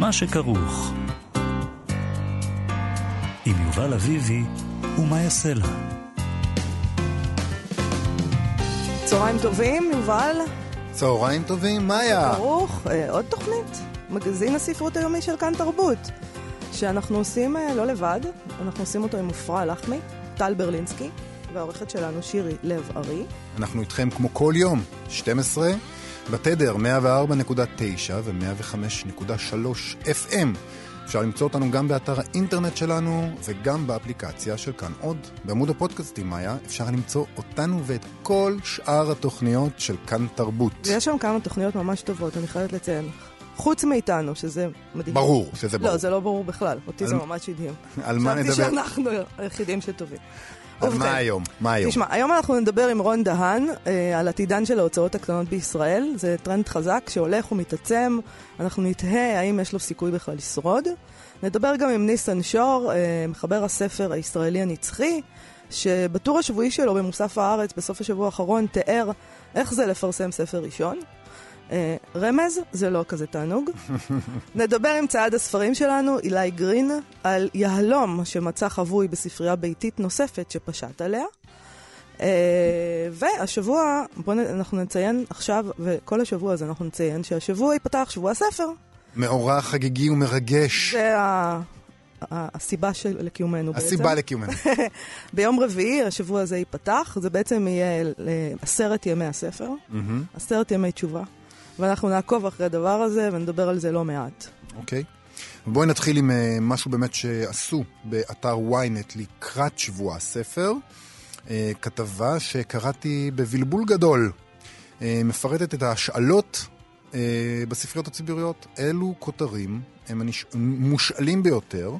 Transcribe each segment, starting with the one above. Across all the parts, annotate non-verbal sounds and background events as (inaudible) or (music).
מה שכרוך. עם יובל אביבי ומה יעשה לה. צהריים טובים, יובל. צהריים טובים, מאיה. ברוך, אה, עוד תוכנית, מגזין הספרות היומי של כאן תרבות, שאנחנו עושים אה, לא לבד, אנחנו עושים אותו עם עפרה לחמי, טל ברלינסקי, והעורכת שלנו שירי לב-ארי. אנחנו איתכם כמו כל יום, 12, בתדר 104.9 ו-105.3 FM. אפשר למצוא אותנו גם באתר האינטרנט שלנו וגם באפליקציה של כאן עוד. בעמוד הפודקאסטים, מאיה, אפשר למצוא אותנו ואת כל שאר התוכניות של כאן תרבות. ויש שם כמה תוכניות ממש טובות, אני חייבת לציין. חוץ מאיתנו, שזה מדהים. ברור, שזה ברור. לא, זה לא ברור בכלל, אותי זה ממש הדהים. על מה נדבר? חשבתי שאנחנו היחידים שטובים. על מה היום? מה היום? תשמע, היום אנחנו נדבר עם רון דהן אה, על עתידן של ההוצאות הקטנות בישראל. זה טרנד חזק שהולך ומתעצם. אנחנו נתהה האם יש לו סיכוי בכלל לשרוד. נדבר גם עם ניסן שור, אה, מחבר הספר הישראלי הנצחי, שבטור השבועי שלו במוסף הארץ בסוף השבוע האחרון תיאר איך זה לפרסם ספר ראשון. אה, רמז, זה לא כזה תענוג. נדבר עם צייד הספרים שלנו, אילי גרין, על יהלום שמצא חבוי בספרייה ביתית נוספת שפשט עליה. אה, והשבוע, בואו אנחנו נציין עכשיו, וכל השבוע הזה אנחנו נציין שהשבוע ייפתח שבוע הספר. מאורע חגיגי ומרגש. זה ה... הסיבה של, לקיומנו בעצם. הסיבה לקיומנו. (laughs) ביום רביעי השבוע הזה ייפתח, זה בעצם יהיה עשרת ימי הספר, עשרת ימי תשובה. ואנחנו נעקוב אחרי הדבר הזה ונדבר על זה לא מעט. אוקיי. Okay. בואי נתחיל עם uh, משהו באמת שעשו באתר ynet לקראת שבוע הספר. Uh, כתבה שקראתי בבלבול גדול. Uh, מפרטת את ההשאלות uh, בספריות הציבוריות. אלו כותרים הם מושאלים ביותר.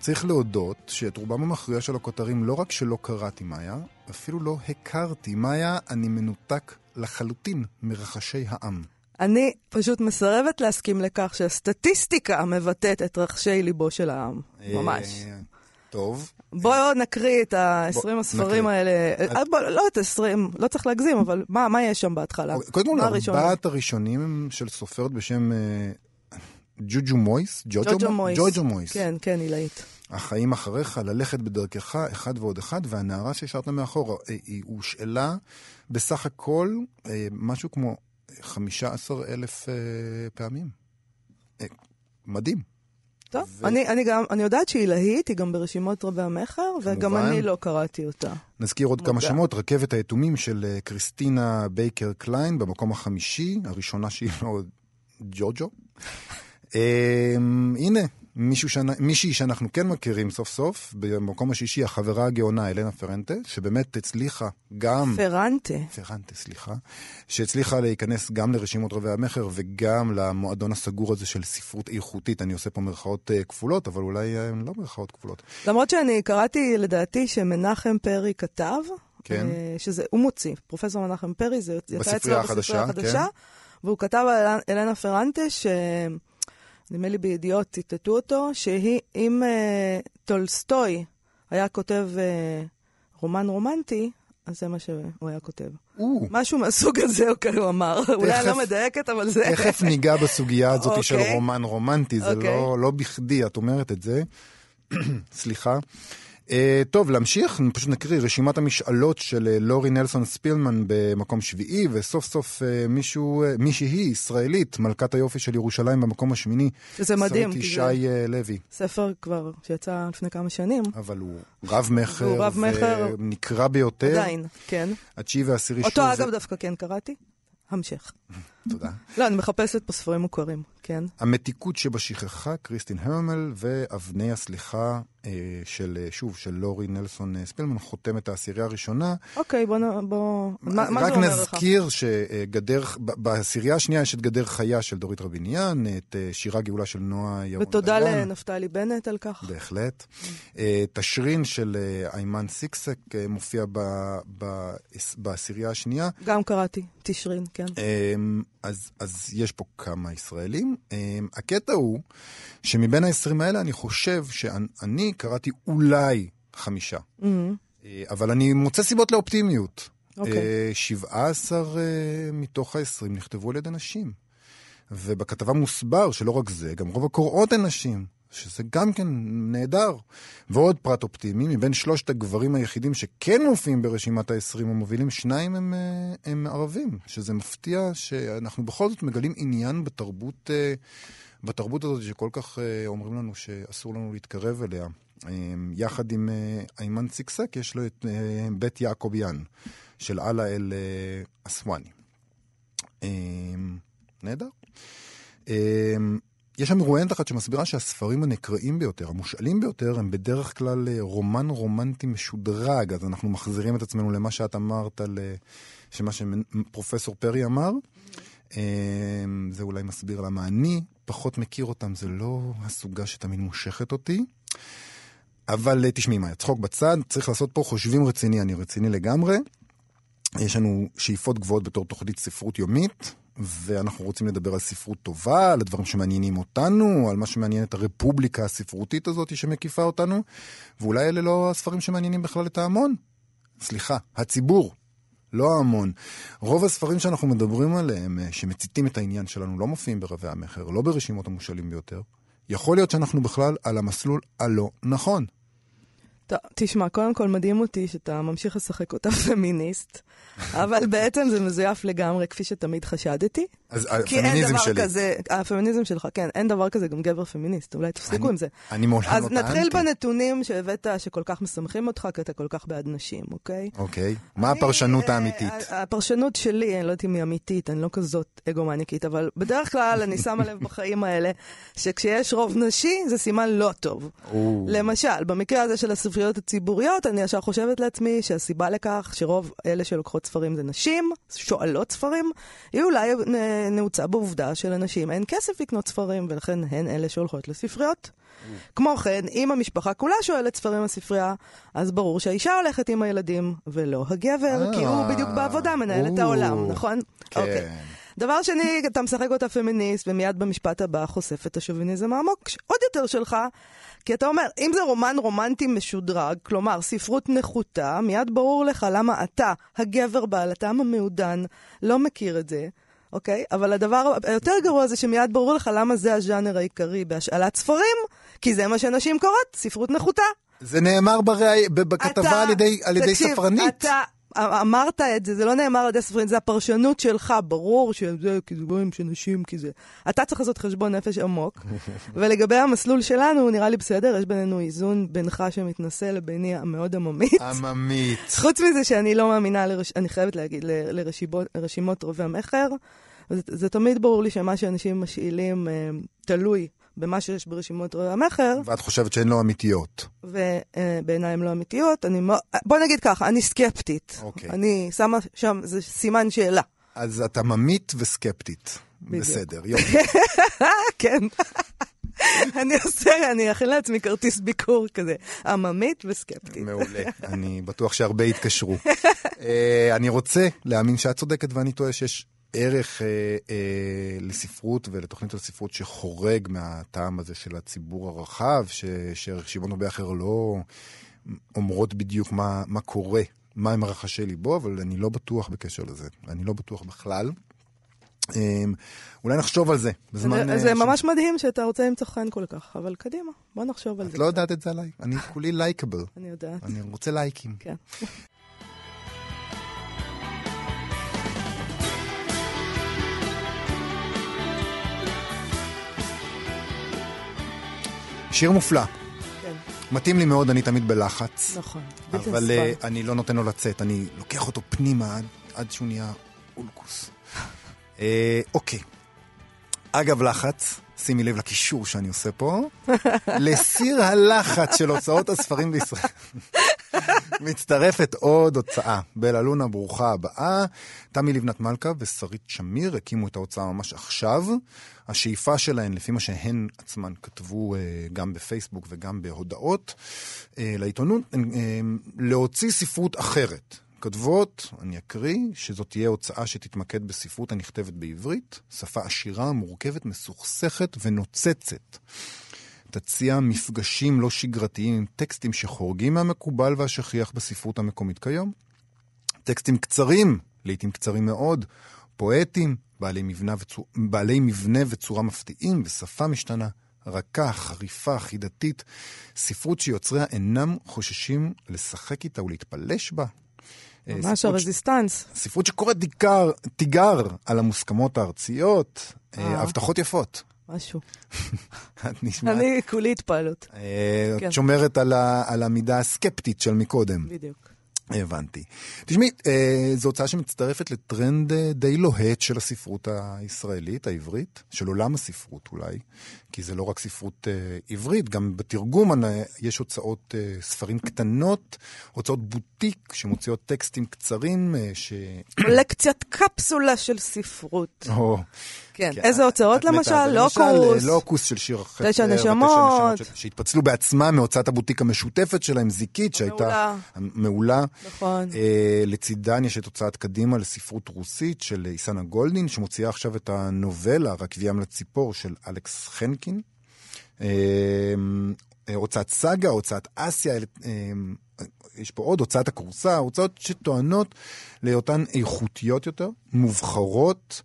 צריך להודות שאת רובם המכריע של הכותרים לא רק שלא קראתי, מאיה, אפילו לא הכרתי. מאיה, אני מנותק לחלוטין מרחשי העם. אני פשוט מסרבת להסכים לכך שהסטטיסטיקה מבטאת את רחשי ליבו של העם. ממש. טוב. בואו נקריא את ה-20 הספרים האלה. לא את ה-20, לא צריך להגזים, אבל מה יש שם בהתחלה? קודם כל, ארבעת הראשונים של סופרת בשם ג'וג'ו מויס. ג'וג'ו מויס. ג'וג'ו מויס. כן, כן, עילאית. החיים אחריך, ללכת בדרכך, אחד ועוד אחד, והנערה שהשארת מאחור, היא הושאלה בסך הכל משהו כמו 15 אלף אה, פעמים. אה, מדהים. טוב, ו... אני, אני גם, אני יודעת שהיא להיט, היא גם ברשימות רבי המכר, וגם אני לא קראתי אותה. נזכיר עוד כמה שמות, רכבת היתומים של אה, קריסטינה בייקר קליין, במקום החמישי, הראשונה שהיא (laughs) לא ג'וג'ו. הנה, שאני, מישהי שאנחנו כן מכירים סוף סוף, במקום השישי, החברה הגאונה, אלנה פרנטה, שבאמת הצליחה גם... פרנטה. פרנטה, סליחה. שהצליחה להיכנס גם לרשימות רבי המכר וגם למועדון הסגור הזה של ספרות איכותית. אני עושה פה מירכאות אה, כפולות, אבל אולי אה, לא מירכאות כפולות. למרות שאני קראתי, לדעתי, שמנחם פרי כתב, כן. אה, שזה, הוא מוציא, פרופסור מנחם פרי, זה יצא אצלו בספרייה החדשה, כן. והוא כתב על אלנה פרנטה, ש... נדמה לי בידיעות ציטטו אותו, שהיא, אם אה, טולסטוי היה כותב uh, רומן רומנטי, אז זה מה שהוא היה כותב. Ooh. משהו מהסוג הזה הוא כאילו אמר. (laughs) אולי אני לא מדייקת, אבל זה... תכף ניגע בסוגיה הזאת okay. של אוקיי. רומן רומנטי, זה okay. לא, לא בכדי, את אומרת את זה. (clears throat) סליחה. Uh, טוב, להמשיך, אני פשוט נקריא רשימת המשאלות של uh, לורי נלסון ספילמן במקום שביעי, וסוף סוף uh, מישהו, מישהי ישראלית, מלכת היופי של ירושלים במקום השמיני. שזה מדהים. שרית ישי לוי. ספר כבר שיצא לפני כמה שנים. אבל הוא רב-מכר, הוא רב-מכר. ונקרא ביותר. עדיין, כן. התשיעי והעשירי אותו אגב זה... דווקא כן קראתי. המשך. תודה. לא, אני מחפשת פה ספרים מוכרים, כן. המתיקות שבשכחה, קריסטין הרמל, ואבני הסליחה אה, של, שוב, של לורי נלסון ספילמן, חותמת העשירייה הראשונה. אוקיי, בוא... בוא... מה, מה רק זה אומר לך? נזכיר שגדר, בעשירייה השנייה יש את גדר חיה של דורית רביניאן, את שירה גאולה של נועה ירון. ותודה לנפתלי בנט על כך. בהחלט. אה, תשרין של איימן סיקסק אה, מופיע בעשירייה השנייה. גם קראתי, תשרין, כן. אז, אז יש פה כמה ישראלים. הקטע הוא שמבין ה-20 האלה אני חושב שאני קראתי אולי חמישה. Mm-hmm. אבל אני מוצא סיבות לאופטימיות. אוקיי. 17 מתוך ה-20 נכתבו על ידי נשים. ובכתבה מוסבר שלא רק זה, גם רוב הקוראות הן נשים. שזה גם כן נהדר. ועוד פרט אופטימי, מבין שלושת הגברים היחידים שכן מופיעים ברשימת ה-20 המובילים, שניים הם, אה, הם ערבים, שזה מפתיע שאנחנו בכל זאת מגלים עניין בתרבות, אה, בתרבות הזאת שכל כך אה, אומרים לנו שאסור לנו להתקרב אליה. יחד עם איימן סיקסק יש לו את בית יעקוביאן של אללה אל אסואני. נהדר. יש שם מרואיינת אחת שמסבירה שהספרים הנקראים ביותר, המושאלים ביותר, הם בדרך כלל אה, רומן רומנטי משודרג, אז אנחנו מחזירים את עצמנו למה שאת אמרת, שמה שפרופסור פרי אמר. אה, זה אולי מסביר למה אני פחות מכיר אותם, זה לא הסוגה שתמיד מושכת אותי. אבל אה, תשמעי, מה, צחוק בצד, צריך לעשות פה חושבים רציני, אני רציני לגמרי. יש לנו שאיפות גבוהות בתור תוכנית ספרות יומית, ואנחנו רוצים לדבר על ספרות טובה, על הדברים שמעניינים אותנו, על מה שמעניין את הרפובליקה הספרותית הזאת שמקיפה אותנו, ואולי אלה לא הספרים שמעניינים בכלל את ההמון. סליחה, הציבור, לא ההמון. רוב הספרים שאנחנו מדברים עליהם, אה, שמציתים את העניין שלנו, לא מופיעים ברבי המכר, לא ברשימות המושאלים ביותר. יכול להיות שאנחנו בכלל על המסלול הלא נכון. תשמע, קודם כל מדהים אותי שאתה ממשיך לשחק אותה (laughs) פמיניסט, אבל בעצם זה מזויף לגמרי, כפי שתמיד חשדתי. אז הפמיניזם שלי. כזה, הפמיניזם שלך, כן, אין דבר כזה גם גבר פמיניסט, אולי תפסיקו עם זה. אני מעולם לא טענתי. אז נתחיל בנתונים שהבאת, שכל כך משמחים אותך, כי אתה כל כך בעד נשים, אוקיי? אוקיי. מה הפרשנות אה, האמיתית? הפרשנות שלי, אני לא יודעת אם היא אמיתית, אני לא כזאת אגומניקית, אבל בדרך כלל אני שמה לב בחיים האלה, שכשיש רוב נשי, זה סימן לא טוב. למשל, במקרה הזה של הספריות הציבוריות, אני ישר חושבת לעצמי שהסיבה לכך שרוב אלה שלוקחות ספרים זה נשים, שואלות ספרים, היא אולי נעוצה בעובדה שלנשים אין כסף לקנות ספרים, ולכן הן אלה שהולכות לספריות. כמו כן, אם המשפחה כולה שואלת ספרים בספרייה, אז ברור שהאישה הולכת עם הילדים, ולא הגבר, כי הוא בדיוק בעבודה מנהל את העולם, נכון? כן. אוקיי. דבר שני, אתה משחק אותה פמיניסט, ומיד במשפט הבא חושף את השוביניזם העמוק עוד יותר שלך, כי אתה אומר, אם זה רומן רומנטי משודרג, כלומר ספרות נחותה, מיד ברור לך למה אתה, הגבר בעל הטעם המעודן, לא מכיר את זה. אוקיי? אבל הדבר היותר גרוע זה שמיד ברור לך למה זה הז'אנר העיקרי בהשאלת ספרים, כי זה מה שנשים קוראות, ספרות נחותה. זה נאמר בראי, בכתבה אתה, על ידי, על ידי תקשיב, ספרנית. אתה אמרת את זה, זה לא נאמר על ידי ספרים, זה הפרשנות שלך, ברור שזה, של נשים, כי זה... אתה צריך לעשות חשבון נפש עמוק. (laughs) ולגבי המסלול שלנו, נראה לי בסדר, יש בינינו איזון בינך שמתנשא לביני המאוד עממית. עממית. (laughs) חוץ מזה שאני לא מאמינה, לרש... אני חייבת להגיד, לרשימות רובי המכר. זה, זה תמיד ברור לי שמה שאנשים משאילים אה, תלוי במה שיש ברשימות רעי המכר. ואת חושבת שהן לא אמיתיות. ובעיניי הן לא אמיתיות. אני, בוא נגיד ככה, אני סקפטית. אוקיי. אני שמה שם, זה סימן שאלה. אז את עממית וסקפטית. בדיוק. בסדר, (laughs) יופי. כן. (laughs) אני עושה, אני אכין לעצמי כרטיס ביקור כזה, עממית וסקפטית. מעולה, אני בטוח שהרבה יתקשרו. (laughs) אה, אני רוצה להאמין שאת צודקת ואני טועה שיש ערך אה, אה, לספרות ולתוכנית הספרות שחורג מהטעם הזה של הציבור הרחב, שרשימות הרבה אחר לא אומרות בדיוק מה, מה קורה, מה הם רחשי ליבו, אבל אני לא בטוח בקשר לזה. אני לא בטוח בכלל. אה, אולי נחשוב על זה בזמן... זה, זה ש... ממש מדהים שאתה רוצה למצוא חן כל כך, אבל קדימה, בוא נחשוב על זה. את לא יודעת את זה עליי, אני כולי לייקבל. אני יודעת. אני רוצה לייקים. כן. שיר מופלא. כן. מתאים לי מאוד, אני תמיד בלחץ. נכון, בלתי נסבל. אבל uh, אני לא נותן לו לצאת, אני לוקח אותו פנימה עד, עד שהוא נהיה אולקוס. uh, (laughs) אוקיי. אגב לחץ, שימי לב לקישור שאני עושה פה, (laughs) לסיר הלחץ של הוצאות הספרים בישראל. מצטרפת עוד הוצאה. בלה לונה, ברוכה הבאה. תמי לבנת מלכה ושרית שמיר הקימו את ההוצאה ממש עכשיו. השאיפה שלהן, לפי מה שהן עצמן כתבו אה, גם בפייסבוק וגם בהודעות אה, לעיתונות, אה, להוציא ספרות אחרת. כותבות, אני אקריא, שזאת תהיה הוצאה שתתמקד בספרות הנכתבת בעברית, שפה עשירה, מורכבת, מסוכסכת ונוצצת. תציע מפגשים לא שגרתיים עם טקסטים שחורגים מהמקובל והשכיח בספרות המקומית כיום. טקסטים קצרים, לעיתים קצרים מאוד, פואטיים בעלי מבנה, וצור... בעלי מבנה וצורה מפתיעים ושפה משתנה. רכה, חריפה, חידתית, ספרות שיוצריה אינם חוששים לשחק איתה ולהתפלש בה. אה, ממש הרזיסטנס. ספרות שקוראת תיגר על המוסכמות הארציות, אה, אה. הבטחות יפות. משהו. (laughs) את נשמעת... אני כולי התפעלות. כן. את שומרת על המידה הסקפטית של מקודם. בדיוק. הבנתי. תשמעי, אה, זו הוצאה שמצטרפת לטרנד אה, די לוהט של הספרות הישראלית, העברית, של עולם הספרות אולי, כי זה לא רק ספרות אה, עברית, גם בתרגום יש הוצאות ספרים קטנות, הוצאות בוטיק שמוציאות טקסטים קצרים. ש... קולקציית קפסולה של ספרות. כן, איזה הוצאות למשל? לוקוס. למשל, לוקוס של שיר אחר. תשע נשמות. שהתפצלו בעצמם מהוצאת הבוטיק המשותפת שלהם, זיקית, שהייתה מעולה. נכון. אה, לצידן יש את הוצאת קדימה לספרות רוסית של איסנה גולדין, שמוציאה עכשיו את הנובלה, רק ים לציפור, של אלכס חנקין. אה, אה, הוצאת סאגה, הוצאת אסיה, יש פה עוד, הוצאת הכורסה, הוצאות שטוענות להיותן איכותיות יותר, מובחרות.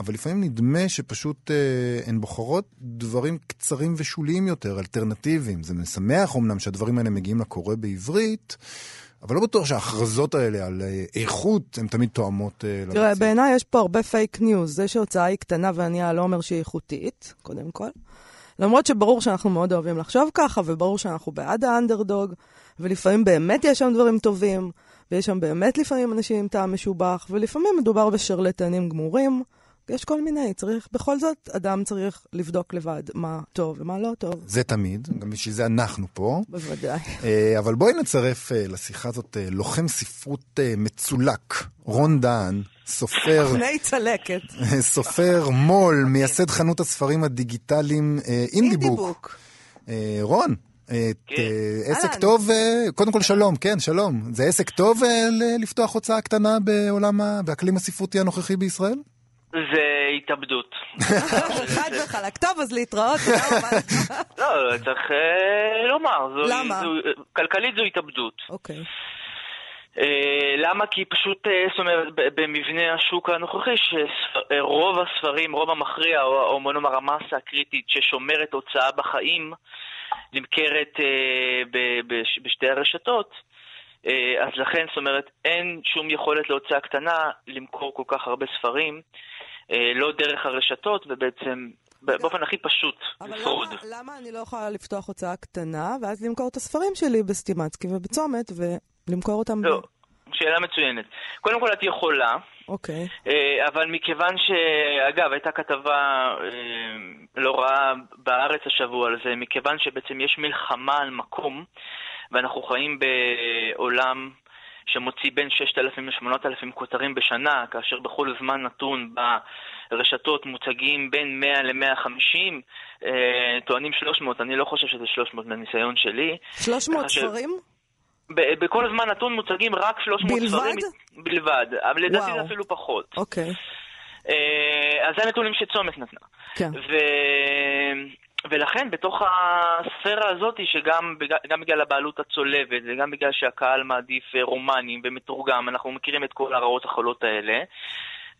אבל לפעמים נדמה שפשוט הן בוחרות דברים קצרים ושוליים יותר, אלטרנטיביים. זה משמח אמנם שהדברים האלה מגיעים לקורא בעברית, אבל לא בטוח שההכרזות האלה על אה, איכות הן תמיד תואמות למציאות. תראה, בעיניי יש פה הרבה פייק ניוז. זה שהוצאה היא קטנה וענייה לא אומר שהיא איכותית, קודם כל. למרות שברור שאנחנו מאוד אוהבים לחשוב ככה, וברור שאנחנו בעד האנדרדוג, ולפעמים באמת יש שם דברים טובים, ויש שם באמת לפעמים אנשים עם טעם משובח, ולפעמים מדובר בשרלטנים גמורים. יש כל מיני, צריך, בכל זאת, אדם צריך לבדוק לבד מה טוב ומה לא טוב. זה תמיד, גם בשביל זה אנחנו פה. בוודאי. אה, אבל בואי נצרף אה, לשיחה הזאת אה, לוחם ספרות מצולק, רון דהן, סופר... (laughs) לפני צלקת. (laughs) סופר מו"ל, מייסד חנות הספרים הדיגיטליים אינדיבוק. רון. כן. עסק טוב, קודם כל שלום, כן, שלום. זה עסק טוב לפתוח הוצאה קטנה בעולם, באקלים הספרותי הנוכחי בישראל? זה התאבדות. חד וחלק. טוב, אז להתראות. לא, צריך אה, לומר. למה? כלכלית זו התאבדות. אוקיי. אה, למה? כי פשוט, אה, זאת אומרת, במבנה השוק הנוכחי, שרוב הספרים, רוב המכריע, או בוא נאמר המסה הקריטית ששומרת הוצאה בחיים, נמכרת בשתי הרשתות. אז לכן, זאת אומרת, אין שום יכולת להוצאה קטנה למכור כל כך הרבה ספרים. אה, לא דרך הרשתות, ובעצם באופן הכי פשוט, לשרוד. אבל למה, למה אני לא יכולה לפתוח הוצאה קטנה, ואז למכור את הספרים שלי בסטימצקי ובצומת, ולמכור אותם... לא, ב... שאלה מצוינת. קודם כל את יכולה. אוקיי. אה, אבל מכיוון ש... אגב, הייתה כתבה אה, לא רעה בארץ השבוע על זה, מכיוון שבעצם יש מלחמה על מקום, ואנחנו חיים בעולם שמוציא בין 6,000 ל-8,000 כותרים בשנה, כאשר בכל זמן נתון ברשתות מוצגים בין 100 ל-150, אה, טוענים 300, אני לא חושב שזה 300 מהניסיון שלי. 300 ספרים? ב- בכל זמן נתון מוצגים רק 300 בלבד? ספרים. בלבד? אבל לדעתי זה אפילו פחות. אוקיי. אה, אז זה הנתונים שצומת נתנה. כן. ו... ולכן בתוך הספירה הזאת, שגם גם בגלל הבעלות הצולבת וגם בגלל שהקהל מעדיף אה, רומנים ומתורגם, אנחנו מכירים את כל הרעות החולות האלה,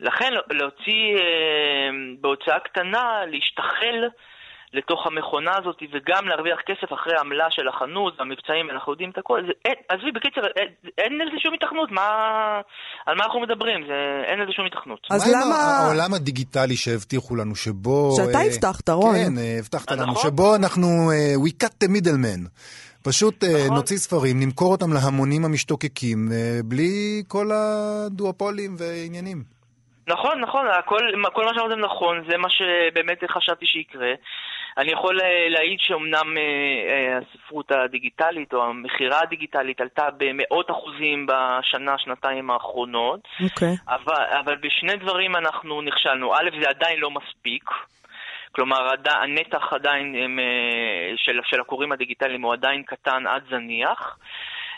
לכן להוציא אה, בהוצאה קטנה, להשתחל לתוך המכונה הזאת וגם להרוויח כסף אחרי העמלה של החנות והמבצעים, אנחנו יודעים את הכל. עזבי, בקיצר, אין, אין לזה שום התכנות, מה, על מה אנחנו מדברים? זה, אין לזה שום התכנות. אז למה... מה העולם הדיגיטלי שהבטיחו לנו, שבו... שאתה uh, הבטחת, רון. כן, uh, הבטחת לנו, נכון? שבו אנחנו, we cut the middleman. פשוט נכון. נוציא ספרים, נמכור אותם להמונים המשתוקקים, בלי כל הדואופולים ועניינים. נכון, נכון, הכל, כל מה שאמרתם נכון, זה מה שבאמת חשבתי שיקרה. אני יכול אה, להעיד שאומנם אה, אה, הספרות הדיגיטלית או המכירה הדיגיטלית עלתה במאות אחוזים בשנה, שנתיים האחרונות. אוקיי. Okay. אבל, אבל בשני דברים אנחנו נכשלנו. א', זה עדיין לא מספיק. כלומר, הנתח עדיין הם, של, של הקוראים הדיגיטליים הוא עדיין קטן עד זניח.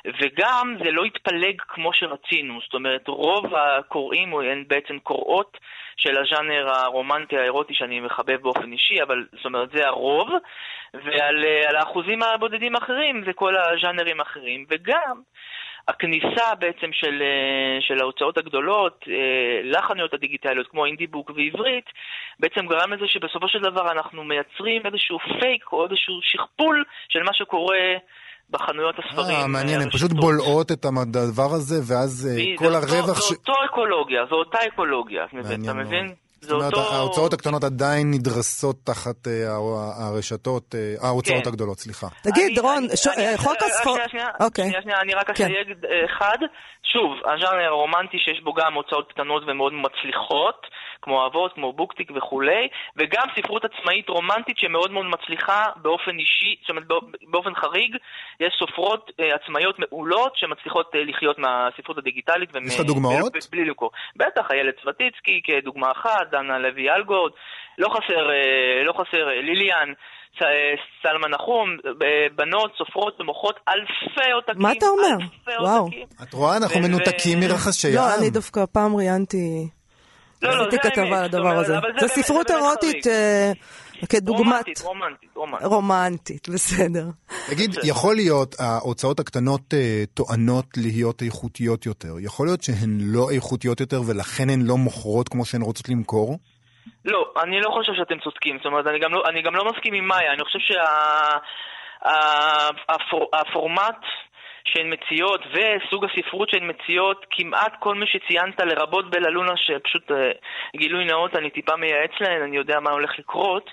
וגם זה לא התפלג כמו שרצינו, זאת אומרת רוב הקוראים הן בעצם קוראות של הז'אנר הרומנטי האירוטי שאני מחבב באופן אישי, אבל זאת אומרת זה הרוב, ועל האחוזים הבודדים האחרים זה כל הז'אנרים האחרים, וגם הכניסה בעצם של, אה, של ההוצאות הגדולות אה, לחנויות הדיגיטליות כמו אינדיבוק ועברית, בעצם גרם לזה שבסופו של דבר אנחנו מייצרים איזשהו פייק או איזשהו שכפול של מה שקורה בחנויות הספרים. אה, מעניין, הן פשוט בולעות את הדבר הזה, ואז כל הרווח ש... זה אותו אקולוגיה, זו אותה אקולוגיה, אתה מבין? זאת אומרת, אותו... ההוצאות הקטנות עדיין נדרסות תחת uh, הרשתות, ההוצאות כן. הגדולות, סליחה. תגיד, רון, חוק הספורט... שנייה, שנייה, אוקיי. שנייה, שנייה, אני רק כן. אסייג אחד. שוב, הז'אנר הרומנטי שיש בו גם הוצאות קטנות ומאוד מצליחות, כמו אבות, כמו בוקטיק וכולי, וגם ספרות עצמאית רומנטית שמאוד מאוד מצליחה באופן אישי, זאת אומרת באופן חריג, יש סופרות uh, עצמאיות מעולות שמצליחות uh, לחיות מהספרות הדיגיטלית. יש לך דוגמאות? בלי למכור. בטח, איילת סבטיצקי כדוגמה אחת, דנה לוי אלגורד, לא חסר, uh, לא חסר ליליאן. סלמה נחום, בנות סופרות ומוכרות אלפי עותקים. מה אתה אומר? וואו. את רואה, אנחנו מנותקים מרחשי לא, אני דווקא פעם ראיינתי... לא, לא, זה כתבה על הדבר הזה. זה ספרות אירוטית אה, כדוגמת... רומנטית, רומנטית, רומנטית. רומנטית, בסדר. תגיד, יכול להיות, ההוצאות הקטנות אה, טוענות להיות איכותיות יותר. יכול להיות שהן לא איכותיות יותר ולכן הן לא מוכרות כמו שהן רוצות למכור? לא, אני לא חושב שאתם צודקים. זאת אומרת, אני גם לא, אני גם לא מסכים עם מאיה. אני חושב שהפורמט... שה, שהן מציעות וסוג הספרות שהן מציעות, כמעט כל מי שציינת, לרבות בלה לונה, שפשוט אה, גילוי נאות, אני טיפה מייעץ להן, אני יודע מה הולך לקרות,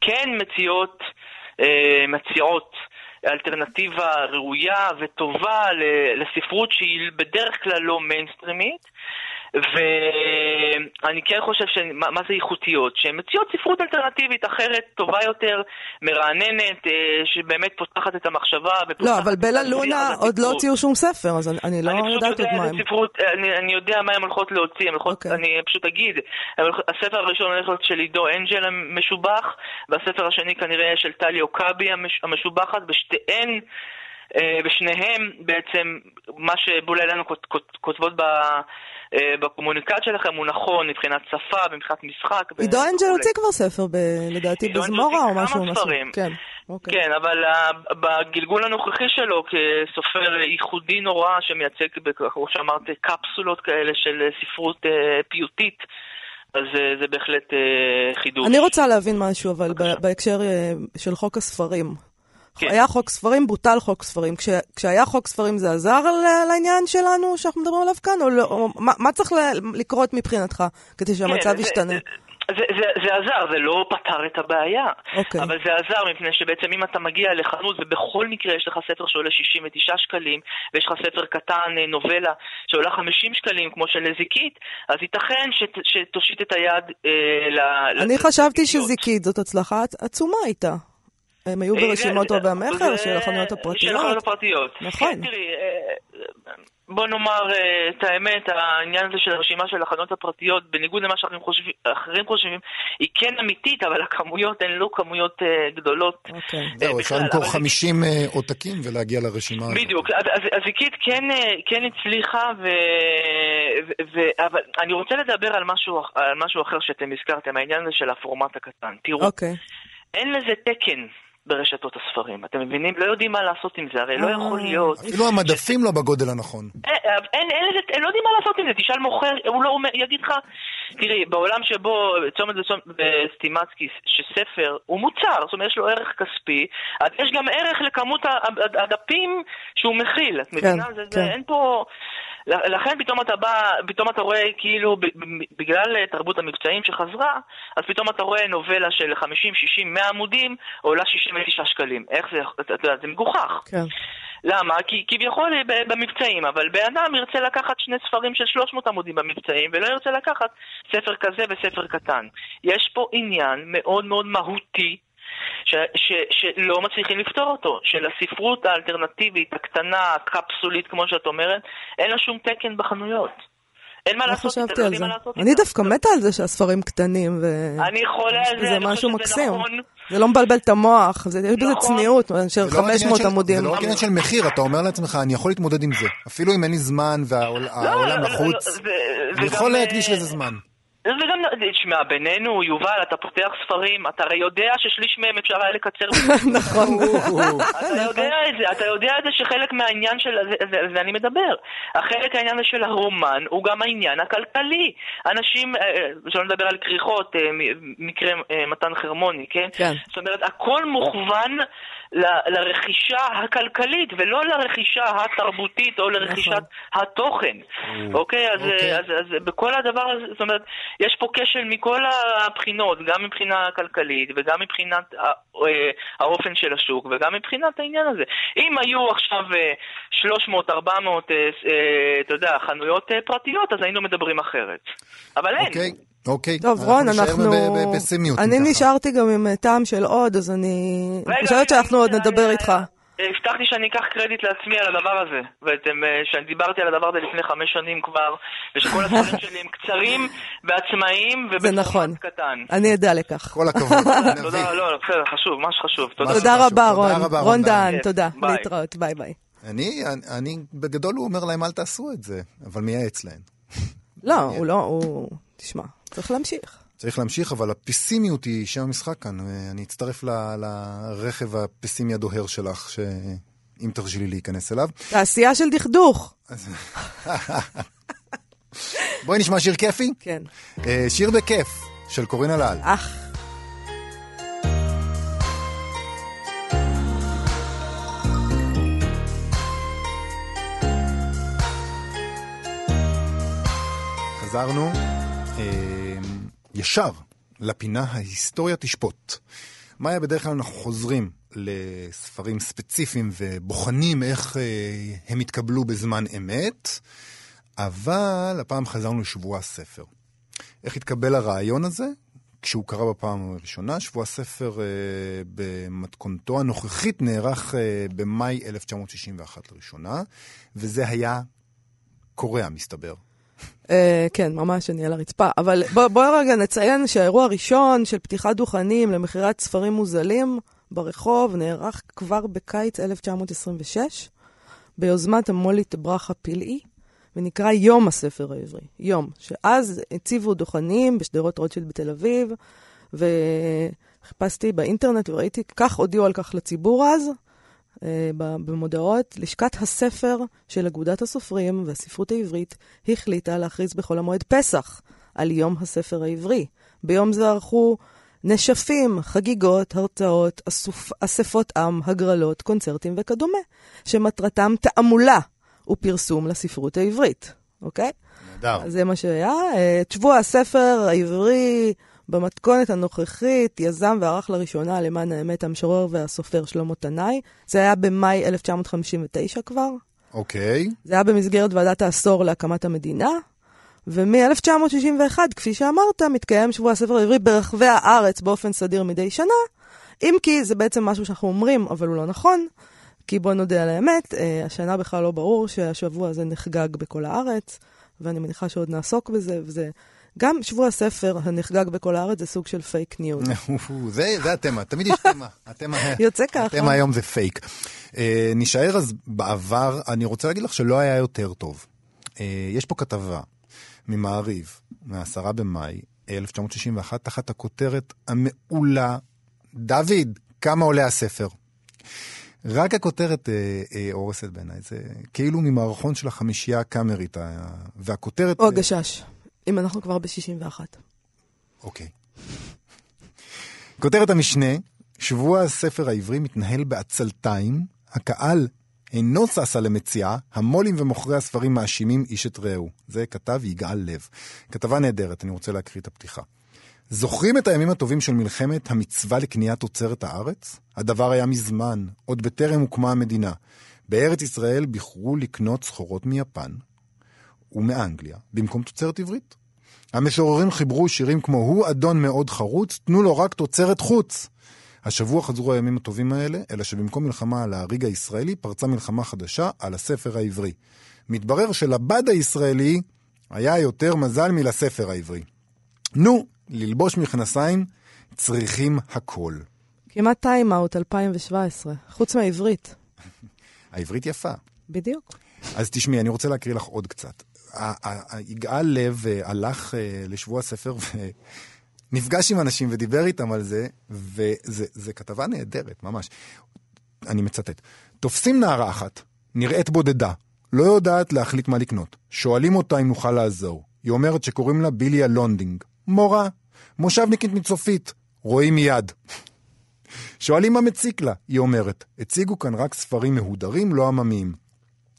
כן מציעות, אה, מציעות אלטרנטיבה ראויה וטובה לספרות שהיא בדרך כלל לא מיינסטרימית. ואני כן חושב, ש... מה, מה זה איכותיות? שהן מציעות ספרות אלטרנטיבית אחרת, טובה יותר, מרעננת, אה, שבאמת פותחת את המחשבה. לא, אבל בלה לונה עוד לא הוציאו שום ספר, אז אני, לא יודעת עוד מה הם. ספרות, אני, אני יודע מה הן הולכות להוציא, הן הולכות, okay. אוקיי. אני פשוט אגיד, הספר הראשון הולך להיות של עידו אנג'ל המשובח, והספר השני כנראה של טלי אוקאבי המשובחת, ושתיהן... ושניהם בעצם, מה שבולה אלינו כותבות אה, בקומוניקט שלכם הוא נכון מבחינת שפה ומבחינת משחק. עידו אנג'ל הוציא כבר ספר, לדעתי, בזמורה או משהו. עידו ספרים. כן, אוקיי. כן, אבל בגלגול הנוכחי שלו כסופר ייחודי נורא שמייצג, כמו שאמרת, קפסולות כאלה של ספרות אה, פיוטית. אז זה בהחלט אה, חידוש. אני רוצה להבין משהו, אבל בהקשר של חוק הספרים. כן. היה חוק ספרים, בוטל חוק ספרים. כש, כשהיה חוק ספרים זה עזר לעניין שלנו שאנחנו מדברים עליו כאן? או, לא, או מה, מה צריך לקרות מבחינתך כדי שהמצב כן, ישתנה? זה, זה, זה, זה עזר, זה לא פתר את הבעיה, okay. אוקיי. אבל זה עזר מפני שבעצם אם אתה מגיע לחנות ובכל מקרה יש לך ספר שעולה 69 שקלים ויש לך ספר קטן, אה, נובלה, שעולה 50 שקלים כמו של זיקית, אז ייתכן שת, שתושיט את היד אה, ל... אני חשבתי שזיקית זאת הצלחה עצומה איתה. הם היו ברשימות רבי המכר של החנויות הפרטיות. של החנויות הפרטיות. נכון. כן, תראי, אה, בוא נאמר אה, את האמת, העניין הזה של הרשימה של החנויות הפרטיות, בניגוד למה שאחרים חושבים, חושבים, היא כן אמיתית, אבל הכמויות הן לא כמויות אה, גדולות. אוקיי. זהו, אפשר למכור 50 עותקים ולהגיע לרשימה הזאת. בדיוק, אז הזיקית כן, כן הצליחה, אבל אני רוצה לדבר על משהו אחר שאתם הזכרתם, העניין הזה של הפורמט הקטן. תראו, אוקיי. אין לזה תקן. ברשתות הספרים. אתם מבינים? לא יודעים מה לעשות עם זה, הרי לא יכול אה, להיות... אפילו המדפים לא בגודל הנכון. אה, אה, אין, אין לזה, לא יודעים מה לעשות עם זה, תשאל מוכר, הוא לא אומר, יגיד לך, תראי, בעולם שבו, צומת וסטימצקי, שספר הוא מוצר, זאת אומרת, יש לו ערך כספי, אז יש גם ערך לכמות הדפים שהוא מכיל, את מבינה? כן, כן. אין פה... לכן פתאום אתה בא, פתאום אתה רואה כאילו בגלל תרבות המבצעים שחזרה, אז פתאום אתה רואה נובלה של 50, 60, 100 עמודים עולה 69 שקלים. איך זה, אתה יודע, זה מגוחך. כן. למה? כי כביכול במבצעים, אבל בן אדם ירצה לקחת שני ספרים של 300 עמודים במבצעים, ולא ירצה לקחת ספר כזה וספר קטן. יש פה עניין מאוד מאוד מהותי ש, ש, שלא מצליחים לפתור אותו, של הספרות האלטרנטיבית, הקטנה, הקפסולית, כמו שאת אומרת, אין לה שום תקן בחנויות. אין מה לא לעשות איתה, לא יודעים מה לעשות איתה. אני דווקא מתה על זה שהספרים קטנים, ו... אני חולה על זה, זה משהו מקסים. זה לא מבלבל את המוח, יש בזה נכון. צניעות מאשר 500 לא עמודים. זה לא רק עניין של מחיר, אתה אומר לעצמך, אני יכול להתמודד עם זה. אפילו אם אין לי זמן והעולם לחוץ, אני יכול להקדיש לזה זמן. וגם, תשמע, בינינו, יובל, אתה פותח ספרים, אתה הרי יודע ששליש מהם אפשר היה לקצר. (laughs) נכון. (laughs) אתה יודע את זה, אתה יודע את זה שחלק מהעניין של, זה אני מדבר, החלק העניין הזה של הרומן הוא גם העניין הכלכלי. אנשים, אה, אה, שלא נדבר על כריכות, אה, מקרה מתן חרמוני, כן? כן. זאת אומרת, הכל מוכוון ל- לרכישה הכלכלית, ולא לרכישה התרבותית או לרכישת נכון. התוכן. אוקיי? אז, אוקיי. אז, אז, אז בכל הדבר הזה, זאת אומרת, יש פה כשל מכל הבחינות, גם מבחינה כלכלית וגם מבחינת אה, האופן של השוק וגם מבחינת העניין הזה. אם היו עכשיו 300-400, אה, אה, אתה יודע, חנויות פרטיות, אז היינו מדברים אחרת. אבל אין. אוקיי. טוב, רון, אנחנו... פסימיות. אני נשארתי גם עם טעם של עוד, אז אני חושבת שאנחנו עוד נדבר איתך. הבטחתי שאני אקח קרדיט לעצמי על הדבר הזה, ושאני דיברתי על הדבר הזה לפני חמש שנים כבר, ושכל הספרים שלי הם קצרים ועצמאיים ובפורמט נכון. קטן. אני אדע לכך. כל הכבוד. תודה, לא, בסדר, חשוב, ממש חשוב. תודה רבה, רון. רון דהן, תודה. להתראות, ביי ביי. אני, בגדול הוא אומר להם, אל תעשו את זה, אבל מייעץ להם. לא, הוא לא, הוא... תשמע, צריך להמשיך. צריך להמשיך, אבל הפסימיות היא שם המשחק כאן. אני אצטרף ל, לרכב הפסימי הדוהר שלך, שאם תרשי לי להיכנס אליו. תעשייה של דכדוך. (laughs) בואי נשמע שיר כיפי. כן. אה, שיר בכיף, של קורין אלעל. אך. חזרנו. ישר לפינה ההיסטוריה תשפוט. מאיה, בדרך כלל אנחנו חוזרים לספרים ספציפיים ובוחנים איך אה, הם התקבלו בזמן אמת, אבל הפעם חזרנו לשבוע הספר. איך התקבל הרעיון הזה? כשהוא קרה בפעם הראשונה, שבוע הספר אה, במתכונתו הנוכחית נערך אה, במאי 1961 לראשונה, וזה היה קוריאה, מסתבר. Uh, כן, ממש אני על הרצפה. אבל בואו בוא רגע נציין שהאירוע הראשון של פתיחת דוכנים למכירת ספרים מוזלים ברחוב נערך כבר בקיץ 1926, ביוזמת המולית ברכה פלאי, ונקרא יום הספר העברי. יום. שאז הציבו דוכנים בשדרות רוטשילד בתל אביב, וחיפשתי באינטרנט וראיתי, כך הודיעו על כך לציבור אז, אה, במודעות, לשכת הספר של אגודת הסופרים והספרות העברית החליטה להכריז בחול המועד פסח על יום הספר העברי. ביום זה ערכו נשפים, חגיגות, הרצאות, אסופ, אספות עם, הגרלות, קונצרטים וכדומה, שמטרתם תעמולה ופרסום לספרות העברית, אוקיי? נהדר. זה מה שהיה. אה, את שבוע הספר העברי במתכונת הנוכחית יזם וערך לראשונה למען האמת המשורר והסופר שלמה תנאי. זה היה במאי 1959 כבר. אוקיי. Okay. זה היה במסגרת ועדת העשור להקמת המדינה. ומ-1961, כפי שאמרת, מתקיים שבוע הספר העברי ברחבי הארץ באופן סדיר מדי שנה, אם כי זה בעצם משהו שאנחנו אומרים, אבל הוא לא נכון, כי בוא נודה על האמת, אה, השנה בכלל לא ברור שהשבוע הזה נחגג בכל הארץ, ואני מניחה שעוד נעסוק בזה, וזה גם שבוע הספר הנחגג בכל הארץ זה סוג של פייק ניוז. (laughs) זה התמה, תמיד יש תמה. יוצא ככה. התמה היום זה פייק. אה, נשאר אז בעבר, אני רוצה להגיד לך שלא היה יותר טוב. אה, יש פה כתבה ממעריב, מה-10 במאי 1961, תחת הכותרת המעולה, דוד, כמה עולה הספר? רק הכותרת אה, אה, הורסת בעיניי, זה כאילו ממערכון של החמישייה הקאמרית, והכותרת... או הגשש. אם אנחנו כבר ב-61. אוקיי. כותרת המשנה, שבוע הספר העברי מתנהל בעצלתיים, הקהל אינו שש על המציאה, המו"לים ומוכרי הספרים מאשימים איש את רעהו. זה כתב יגאל לב. כתבה נהדרת, אני רוצה להקריא את הפתיחה. זוכרים את הימים הטובים של מלחמת המצווה לקניית תוצרת הארץ? הדבר היה מזמן, עוד בטרם הוקמה המדינה. בארץ ישראל בחרו לקנות סחורות מיפן, ומאנגליה, במקום תוצרת עברית. המשוררים חיברו שירים כמו "הוא אדון מאוד חרוץ, תנו לו רק תוצרת חוץ". השבוע חזרו הימים הטובים האלה, אלא שבמקום מלחמה על ההריג הישראלי, פרצה מלחמה חדשה על הספר העברי. מתברר שלבד הישראלי היה יותר מזל מלספר העברי. נו, ללבוש מכנסיים צריכים הכל. כמעט טיים-אאוט 2017, חוץ מהעברית. (laughs) העברית יפה. בדיוק. אז תשמעי, אני רוצה להקריא לך עוד קצת. יגאל לב אה, הלך אה, לשבוע הספר ונפגש עם אנשים ודיבר איתם על זה, וזו כתבה נהדרת, ממש. אני מצטט. תופסים נערה אחת, נראית בודדה, לא יודעת להחליט מה לקנות. שואלים אותה אם נוכל לעזור. היא אומרת שקוראים לה ביליה לונדינג. מורה, מושבניקית מצופית, רואים מיד. שואלים מה מציק לה, היא אומרת. הציגו כאן רק ספרים מהודרים, לא עממיים.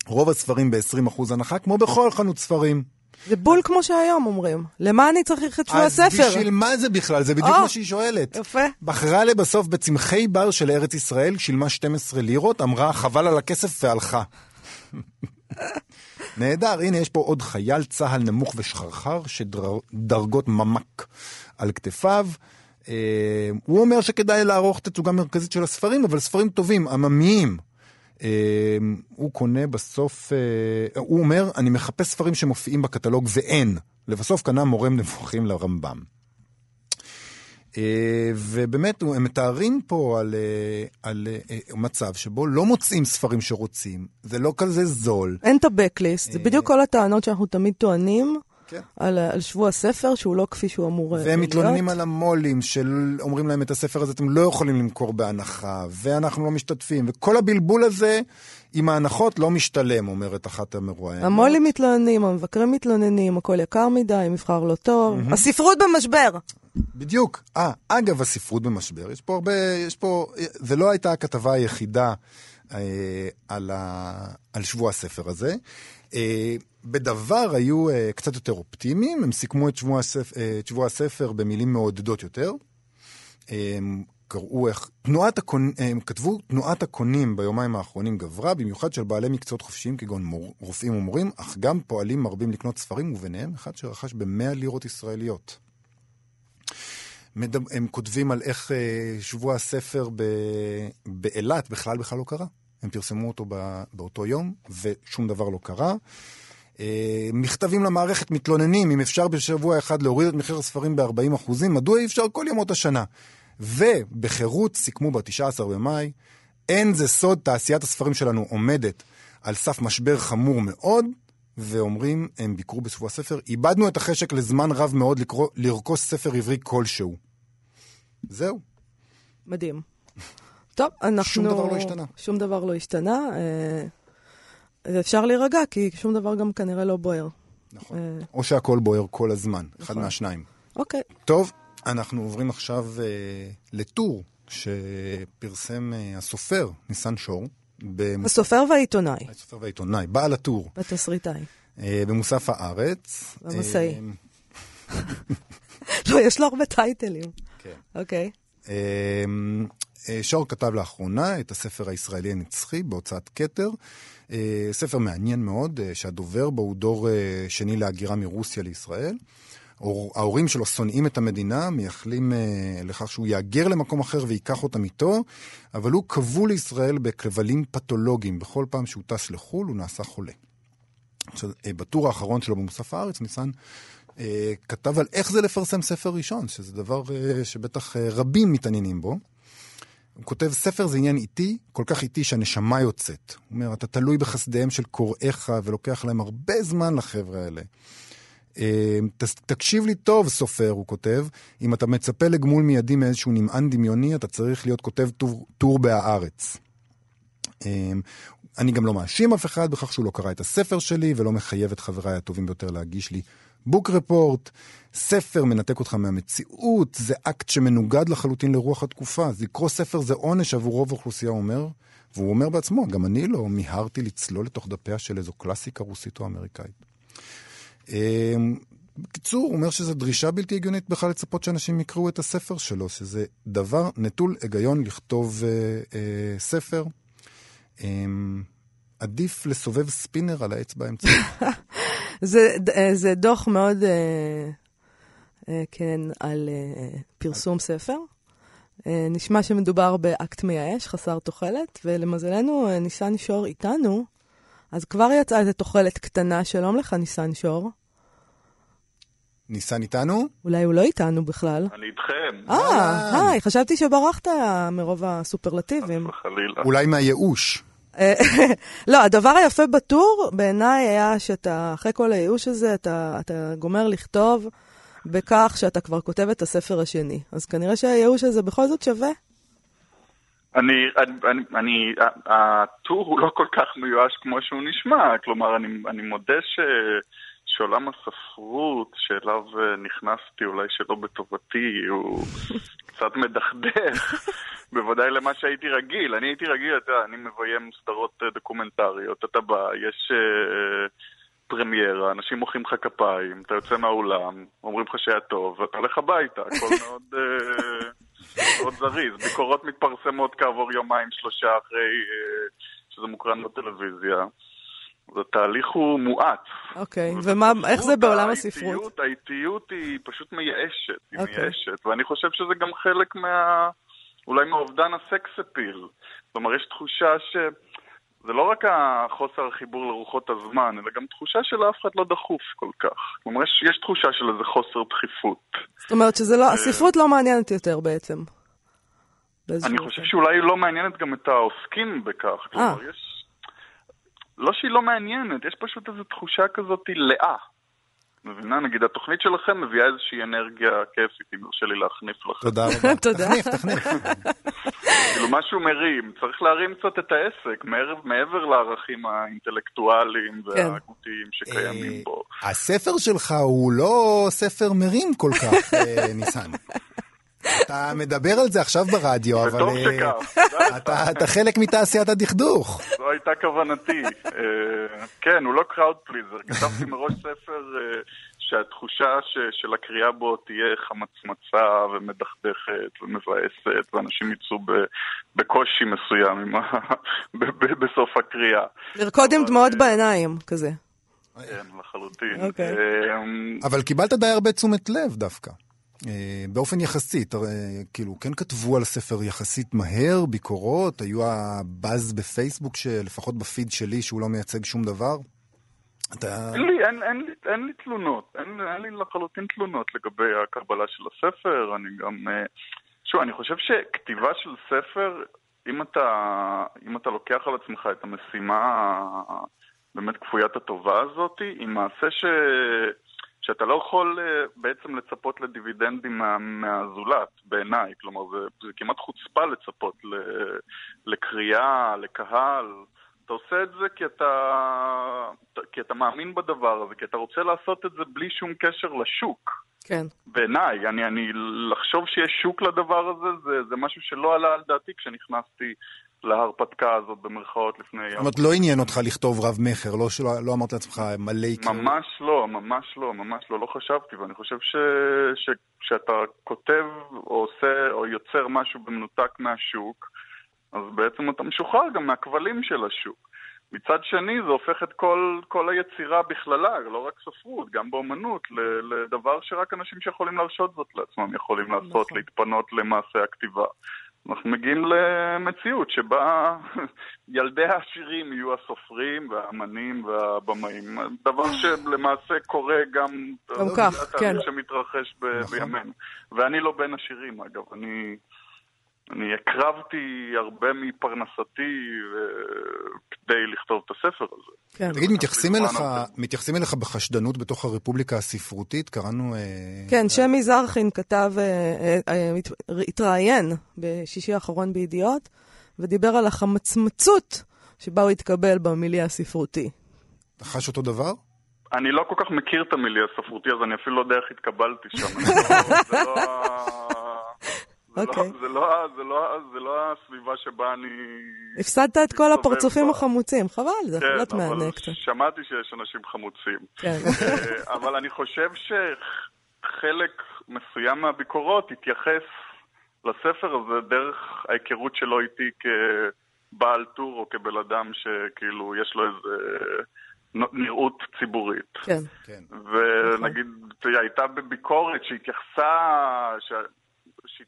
רוב הספרים ב-20% הנחה, כמו בכל חנות ספרים. זה בול כמו שהיום אומרים. למה אני צריך את שבוע הספר? אז בשביל מה זה בכלל? זה בדיוק או, מה שהיא שואלת. יפה. בחרה לבסוף בצמחי בר של ארץ ישראל, שילמה 12 לירות, אמרה חבל על הכסף והלכה. (laughs) נהדר, הנה יש פה עוד חייל צה"ל נמוך ושחרחר, שדרגות ממ"ק על כתפיו. אה, הוא אומר שכדאי לערוך תצוגה מרכזית של הספרים, אבל ספרים טובים, עממיים. אה, הוא קונה בסוף, אה, הוא אומר, אני מחפש ספרים שמופיעים בקטלוג ואין. לבסוף קנה מורה נבוכים לרמב"ם. אה, ובאמת, הם מתארים פה על, אה, על מצב שבו לא מוצאים ספרים שרוצים, זה לא כזה זול. אין את ה-Backlist, זה בדיוק כל הטענות שאנחנו תמיד טוענים. כן. על, על שבוע הספר, שהוא לא כפי שהוא אמור להיות. והם מתלוננים על המו"לים, שאומרים להם את הספר הזה אתם לא יכולים למכור בהנחה, ואנחנו לא משתתפים, וכל הבלבול הזה עם ההנחות לא משתלם, אומרת אחת המרואיינות. המו"לים מתלוננים, המבקרים מתלוננים, הכל יקר מדי, מבחר לא טוב. Mm-hmm. הספרות במשבר! בדיוק. אה, אגב, הספרות במשבר, יש פה הרבה, יש פה, זה לא הייתה הכתבה היחידה אה, על, ה, על שבוע הספר הזה. אה, בדבר היו uh, קצת יותר אופטימיים, הם סיכמו את שבוע, הספר, את שבוע הספר במילים מעודדות יותר. הם קראו איך, תנועת הקונ... הם כתבו, תנועת הקונים ביומיים האחרונים גברה, במיוחד של בעלי מקצועות חופשיים כגון מור, רופאים ומורים, אך גם פועלים מרבים לקנות ספרים, וביניהם אחד שרכש ב-100 לירות ישראליות. הם כותבים על איך שבוע הספר. באילת בכלל בכלל לא קרה. הם פרסמו אותו בא... באותו יום, ושום דבר לא קרה. אה, מכתבים למערכת מתלוננים, אם אפשר בשבוע אחד להוריד את מחיר הספרים ב-40 אחוזים, מדוע אי אפשר כל ימות השנה? ובחירות סיכמו ב-19 במאי, אין זה סוד, תעשיית הספרים שלנו עומדת על סף משבר חמור מאוד, ואומרים, הם ביקרו בשבוע הספר, איבדנו את החשק לזמן רב מאוד לרכוש ספר עברי כלשהו. זהו. מדהים. טוב, אנחנו... שום דבר לא השתנה. שום דבר לא השתנה. אה... אפשר להירגע, כי שום דבר גם כנראה לא בוער. נכון. אה... או שהכל בוער כל הזמן, נכון. אחד מהשניים. אוקיי. טוב, אנחנו עוברים עכשיו אה, לטור שפרסם אה, הסופר ניסן שור. במוס... הסופר והעיתונאי. הסופר והעיתונאי, בעל הטור. בתסריטאי. אה, במוסף הארץ. במסעי. אה... (laughs) לא, יש לו הרבה טייטלים. כן. אוקיי. אה, שור כתב לאחרונה את הספר הישראלי הנצחי בהוצאת כתר. ספר מעניין מאוד, שהדובר בו הוא דור שני להגירה מרוסיה לישראל. ההורים שלו שונאים את המדינה, מייחלים לכך שהוא יהגר למקום אחר וייקח אותם איתו, אבל הוא כבול לישראל בכבלים פתולוגיים. בכל פעם שהוא טס לחו"ל הוא נעשה חולה. עכשיו, בטור האחרון שלו במוסף הארץ, ניסן כתב על איך זה לפרסם ספר ראשון, שזה דבר שבטח רבים מתעניינים בו. הוא כותב, ספר זה עניין איטי, כל כך איטי שהנשמה יוצאת. הוא אומר, אתה תלוי בחסדיהם של קוראיך, ולוקח להם הרבה זמן לחבר'ה האלה. תקשיב לי טוב, סופר, הוא כותב, אם אתה מצפה לגמול מיידי מאיזשהו נמען דמיוני, אתה צריך להיות כותב טור, טור בהארץ. אני גם לא מאשים אף אחד בכך שהוא לא קרא את הספר שלי, ולא מחייב את חבריי הטובים ביותר להגיש לי בוק רפורט. ספר מנתק אותך מהמציאות, זה אקט שמנוגד לחלוטין לרוח התקופה. אז לקרוא ספר זה עונש עבור רוב האוכלוסייה, הוא אומר, והוא אומר בעצמו, גם אני לא מיהרתי לצלול לתוך דפיה של איזו קלאסיקה רוסית או אמריקאית. בקיצור, הוא אומר שזו דרישה בלתי הגיונית בכלל לצפות שאנשים יקראו את הספר שלו, שזה דבר נטול היגיון לכתוב אה, אה, ספר. אה, עדיף לסובב ספינר על האצבע האמצעית. (laughs) זה, זה דוח מאוד, אה, אה, כן, על אה, פרסום ספר. אה, נשמע שמדובר באקט מייאש, חסר תוחלת, ולמזלנו, אה, ניסן שור איתנו, אז כבר יצאה איזו תוחלת קטנה. שלום לך, ניסן שור. ניסן איתנו? אולי הוא לא איתנו בכלל. אני איתכם. אה, היי, חשבתי שברחת מרוב הסופרלטיבים. חלילה. אולי מהייאוש. אה, (laughs) לא, הדבר היפה בטור בעיניי היה שאתה, אחרי כל הייאוש הזה, אתה, אתה גומר לכתוב בכך שאתה כבר כותב את הספר השני. אז כנראה שהייאוש הזה בכל זאת שווה. אני, אני, אני, הטור הוא לא כל כך מיואש כמו שהוא נשמע, כלומר, אני, אני מודה ש, שעולם הספרות שאליו אה, נכנסתי, אולי שלא בטובתי, הוא (laughs) קצת מדכדך, בוודאי למה שהייתי רגיל. אני הייתי רגיל, אתה יודע, אני מביים סדרות אה, דוקומנטריות, אתה בא, יש uh, פרמיירה, אנשים מוחאים לך כפיים, אתה יוצא מהאולם, אומרים לך שהיה טוב, ואתה הולך הביתה, הכל (laughs) מאוד... Uh, מאוד זריז. ביקורות מתפרסמות כעבור יומיים, שלושה אחרי uh, שזה מוקרן בטלוויזיה. אז התהליך הוא מואץ. אוקיי, ומה, איך זה בעולם הספרות? האיטיות היא פשוט מייאשת, היא אוקיי. מייאשת, ואני חושב שזה גם חלק מה... אולי מאובדן הסקס אפיל. כלומר, יש תחושה ש... זה לא רק החוסר החיבור לרוחות הזמן, אלא גם תחושה שלאף אחד לא דחוף כל כך. כלומר, יש, יש תחושה של איזה חוסר דחיפות. זאת אומרת שזה לא, הספרות לא מעניינת יותר בעצם. אני חושב שאולי היא לא מעניינת גם את העוסקים בכך. כלומר, אה. יש... לא שהיא לא מעניינת, יש פשוט איזו תחושה כזאת לאה. מבינה? נגיד, התוכנית שלכם מביאה איזושהי אנרגיה כיפית, אם יורשה לי להחניף לכם. תודה רבה. (laughs) תודה. תחניף, תחניף. (laughs) כאילו, משהו מרים, צריך להרים קצת את העסק, מעבר, לערכים האינטלקטואליים כן. וההגותיים שקיימים אה, בו. הספר שלך הוא לא ספר מרים כל כך, אה, ניסן. (laughs) אתה מדבר על זה עכשיו ברדיו, אבל וטוב אה, שכך, (laughs) אתה אתה חלק מתעשיית הדכדוך. זו הייתה כוונתי. אה, כן, הוא לא קראוד פליזר. כתבתי מראש ספר אה, שהתחושה ש- של הקריאה בו תהיה חמצמצה ומדכדכת ומבאסת, ואנשים יצאו ב- בקושי מסוים (laughs) בסוף הקריאה. לרקוד עם דמעות בעיניים, כזה. כן, לחלוטין. אוקיי. אה, אבל קיבלת די הרבה תשומת לב דווקא. אה, באופן יחסי, תראה, כאילו, כן כתבו על ספר יחסית מהר, ביקורות, היו הבאז בפייסבוק, שלפחות בפיד שלי, שהוא לא מייצג שום דבר. אתה... אין לי, אין, אין, אין לי תלונות, אין, אין לי לחלוטין תלונות לגבי הקבלה של הספר, אני גם... אה, שוב, אני חושב שכתיבה של ספר, אם אתה, אם אתה לוקח על עצמך את המשימה באמת כפוית הטובה הזאת, היא מעשה ש... שאתה לא יכול אה, בעצם לצפות לדיבידנדים מה, מהזולת, בעיניי. כלומר, זה, זה כמעט חוצפה לצפות ל, לקריאה, לקהל. אתה עושה את זה כי אתה, כי אתה מאמין בדבר הזה, כי אתה רוצה לעשות את זה בלי שום קשר לשוק. כן. בעיניי, אני, אני, לחשוב שיש שוק לדבר הזה, זה, זה משהו שלא עלה על דעתי כשנכנסתי להרפתקה הזאת במרכאות לפני זאת. אומרת, לא עניין אותך לכתוב רב מכר, לא, שלא, לא אמרת לעצמך מלא יקראו. ממש לא, ממש לא, ממש לא, לא חשבתי, ואני חושב ש, ש, שאתה כותב או עושה או יוצר משהו במנותק מהשוק, אז בעצם אתה משוחרר גם מהכבלים של השוק. מצד שני, זה הופך את כל, כל היצירה בכללה, לא רק ספרות, גם באומנות, לדבר שרק אנשים שיכולים להרשות זאת לעצמם יכולים לעשות, נכון. להתפנות למעשה הכתיבה. אנחנו מגיעים למציאות שבה (laughs) ילדי העשירים יהיו הסופרים והאמנים והבמאים. דבר שלמעשה קורה גם... גם כך, כן. התהליך שמתרחש ב- נכון. בימינו. ואני לא בין עשירים, אגב. אני... אני הקרבתי הרבה מפרנסתי ו- כדי לכתוב את הספר הזה. כן. תגיד, מתייחסים אליך. מתייחסים אליך בחשדנות בתוך הרפובליקה הספרותית? קראנו... אה, כן, שמי זרחין כתב, אה, אה, אה, הת- התראיין בשישי האחרון בידיעות, ודיבר על החמצמצות שבה הוא התקבל במיליה הספרותי. אתה חש אותו דבר? אני לא כל כך מכיר את המילי הספרותי, אז אני אפילו לא יודע איך התקבלתי שם. (laughs) זה לא... זה לא- אוקיי. זה לא- זה לא- זה לא הסביבה שבה אני... הפסדת את כל הפרצופים בה. החמוצים, חבל, זה יכול להיות כן, אבל מהנה קצת. שמעתי שיש אנשים חמוצים. כן. אה, אבל אני חושב שחלק מסוים מהביקורות התייחס לספר הזה דרך ההיכרות שלו איתי כבעל טור או כבן אדם שכאילו יש לו איזה נראות ציבורית. כן. כן. ונגיד, תראי, הייתה בביקורת שהתייחסה,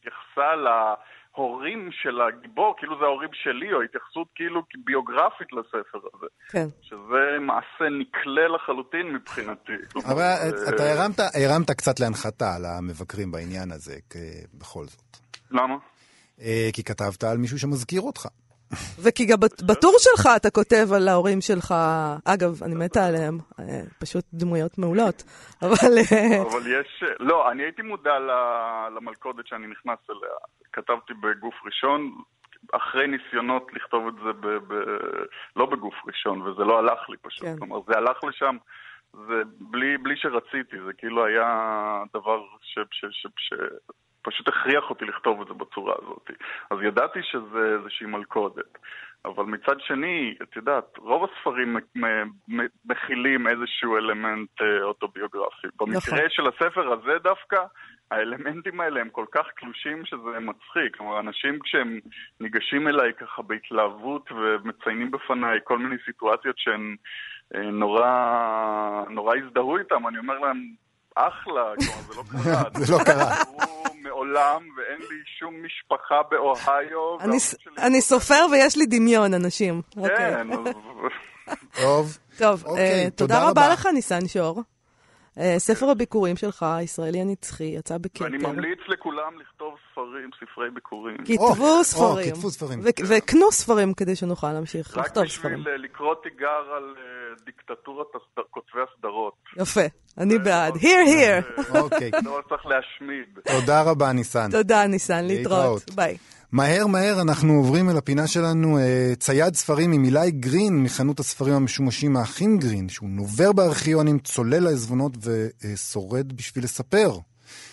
ש... שהתייחסה להורים של הגיבור, כאילו זה ההורים שלי, או התייחסות כאילו ביוגרפית לספר הזה. כן. שזה מעשה נקלה לחלוטין מבחינתי. אבל אה, אתה הרמת, הרמת קצת להנחתה על המבקרים בעניין הזה, בכל זאת. למה? אה, כי כתבת על מישהו שמזכיר אותך. וכי גם בטור שלך אתה כותב על ההורים שלך, אגב, אני מתה עליהם, אה, פשוט דמויות מעולות, אבל... אה, אבל יש... לא, אני הייתי מודע למלכודת שאני נכנס אליה. כתבתי בגוף ראשון, אחרי ניסיונות לכתוב את זה ב... ב... לא בגוף ראשון, וזה לא הלך לי פשוט. כן. כלומר, זה הלך לשם, זה בלי, בלי שרציתי, זה כאילו היה דבר ש... ש... ש... ש... פשוט הכריח אותי לכתוב את זה בצורה הזאת. אז ידעתי שזה איזושהי מלכודת. אבל מצד שני, את יודעת, רוב הספרים מכילים איזשהו אלמנט אה, אוטוביוגרפי. במקרה נכון. של הספר הזה דווקא, האלמנטים האלה הם כל כך קלושים שזה מצחיק. כלומר, אנשים כשהם ניגשים אליי ככה בהתלהבות ומציינים בפניי כל מיני סיטואציות שהן אה, נורא, נורא הזדהו איתם, אני אומר להם, אחלה, כלומר, זה לא קרה. (laughs) זה לא קרה. קרו מעולם, ואין לי שום משפחה באוהיו. אני אני סופר ויש לי דמיון, אנשים. אוקיי. כן, אז... טוב. (laughs) טוב, אוקיי, אה, תודה רבה. לך, ניסן שור. אה, ספר הביקורים שלך, הישראלי הנצחי, יצא בכתר. ואני ממליץ לכולם לכתוב ספרים, ספרי ביקורים. כתבו ספרים. כתבו ספרים. ו- וקנו ספרים כדי שנוכל להמשיך רק לכתוב ספרים. בשביל אה, לקרוא תיגר על אה, דיקטטורת כותבי הסדרות. יפה, אני בעד. Here, here. אוקיי. דבר שצריך להשמיד. תודה רבה, ניסן. תודה, ניסן. להתראות. ביי. מהר מהר אנחנו עוברים אל הפינה שלנו, אה, צייד ספרים עם אילי גרין מחנות הספרים המשומשים האחים גרין, שהוא נובר בארכיונים, צולל לעזבונות ושורד בשביל לספר.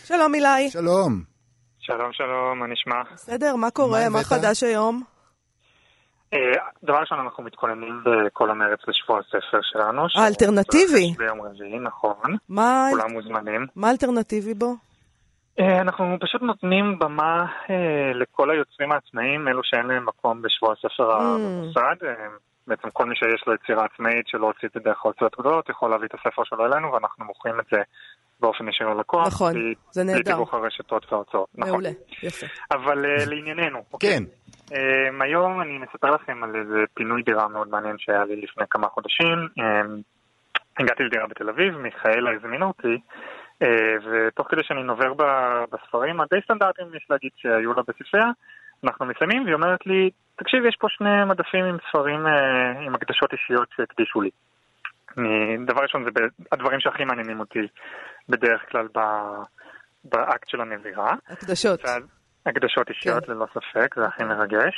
שלום, אילי. שלום. שלום, שלום, מה נשמע? בסדר, מה קורה? מה מה? חדש היום? אה, דבר ראשון, אנחנו מתכוננים בכל המרץ לשבוע הספר שלנו. האלטרנטיבי. ביום רביעי, נכון. מה כולם מוזמנים. מה האלטרנטיבי בו? אה, אנחנו פשוט נותנים במה אה, לכל היוצרים העצמאיים, אלו שאין להם מקום בשבוע הספר Mm. המוסד. אה, בעצם כל מי שיש לו יצירה עצמאית שלא הוציא את זה דרך ההוצאות הגדולות, יכול להביא את הספר שלו אלינו, ואנחנו מוכרים את זה באופן ישיר ללקוח. נכון, בלי- זה בלי נהדר. תיווך הרשתות וההוצאות. נכון. מעולה, יפה. אבל אה, לענייננו. אוקיי? כן. Um, היום אני מספר לכם על איזה פינוי דירה מאוד מעניין שהיה לי לפני כמה חודשים. Um, הגעתי לדירה בתל אביב, מיכאלה הזמינה אותי, ותוך כדי שאני נובר בספרים הדי סטנדרטיים, יש להגיד, שהיו לה בספרייה, אנחנו מסיימים, והיא אומרת לי, תקשיב, יש פה שני מדפים עם ספרים, uh, עם הקדשות אישיות שהקדישו לי. אני, דבר ראשון, זה הדברים שהכי מעניינים אותי בדרך כלל ב- באקט של הנבירה. הקדשות. הקדשות אישיות כן. ללא ספק, זה הכי מרגש.